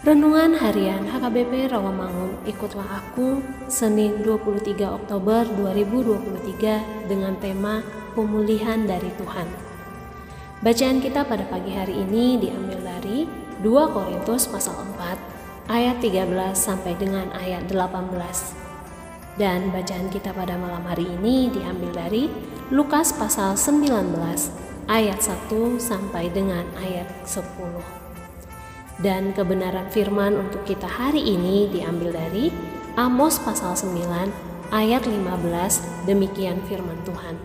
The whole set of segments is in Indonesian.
Renungan Harian HKBP Rawamangun. Ikutlah Aku Senin 23 Oktober 2023 dengan tema Pemulihan dari Tuhan. Bacaan kita pada pagi hari ini diambil dari 2 Korintus pasal 4 ayat 13 sampai dengan ayat 18 dan bacaan kita pada malam hari ini diambil dari Lukas pasal 19 ayat 1 sampai dengan ayat 10 dan kebenaran firman untuk kita hari ini diambil dari Amos pasal 9 ayat 15 demikian firman Tuhan.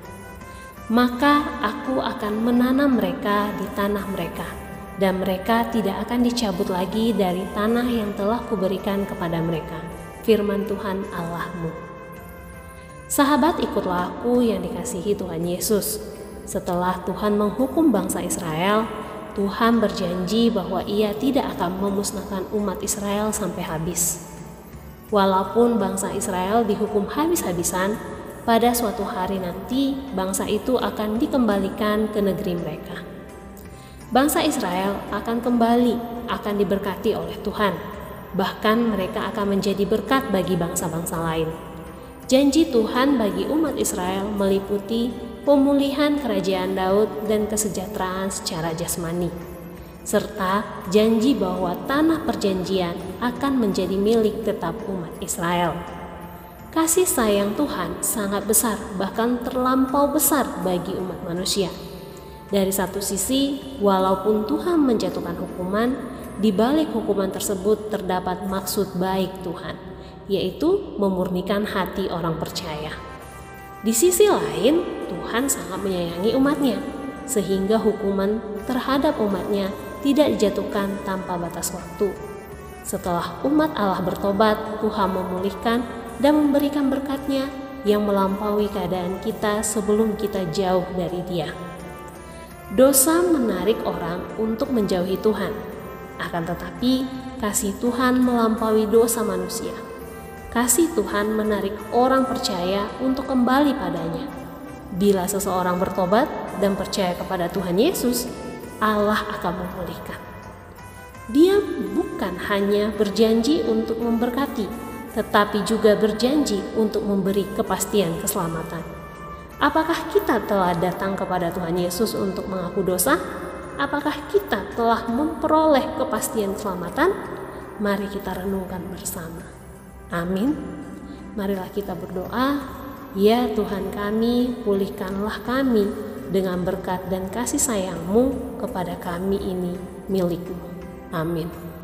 Maka aku akan menanam mereka di tanah mereka dan mereka tidak akan dicabut lagi dari tanah yang telah kuberikan kepada mereka. Firman Tuhan Allahmu. Sahabat ikutlah aku yang dikasihi Tuhan Yesus. Setelah Tuhan menghukum bangsa Israel, Tuhan berjanji bahwa Ia tidak akan memusnahkan umat Israel sampai habis. Walaupun bangsa Israel dihukum habis-habisan, pada suatu hari nanti bangsa itu akan dikembalikan ke negeri mereka. Bangsa Israel akan kembali, akan diberkati oleh Tuhan. Bahkan mereka akan menjadi berkat bagi bangsa-bangsa lain. Janji Tuhan bagi umat Israel meliputi pemulihan kerajaan Daud dan kesejahteraan secara jasmani, serta janji bahwa tanah perjanjian akan menjadi milik tetap umat Israel. Kasih sayang Tuhan sangat besar, bahkan terlampau besar bagi umat manusia. Dari satu sisi, walaupun Tuhan menjatuhkan hukuman, di balik hukuman tersebut terdapat maksud baik Tuhan yaitu memurnikan hati orang percaya. Di sisi lain, Tuhan sangat menyayangi umatnya, sehingga hukuman terhadap umatnya tidak dijatuhkan tanpa batas waktu. Setelah umat Allah bertobat, Tuhan memulihkan dan memberikan berkatnya yang melampaui keadaan kita sebelum kita jauh dari dia. Dosa menarik orang untuk menjauhi Tuhan, akan tetapi kasih Tuhan melampaui dosa manusia kasih Tuhan menarik orang percaya untuk kembali padanya. Bila seseorang bertobat dan percaya kepada Tuhan Yesus, Allah akan memulihkan. Dia bukan hanya berjanji untuk memberkati, tetapi juga berjanji untuk memberi kepastian keselamatan. Apakah kita telah datang kepada Tuhan Yesus untuk mengaku dosa? Apakah kita telah memperoleh kepastian keselamatan? Mari kita renungkan bersama. Amin. Marilah kita berdoa, ya Tuhan kami, pulihkanlah kami dengan berkat dan kasih sayangmu kepada kami ini milikmu. Amin.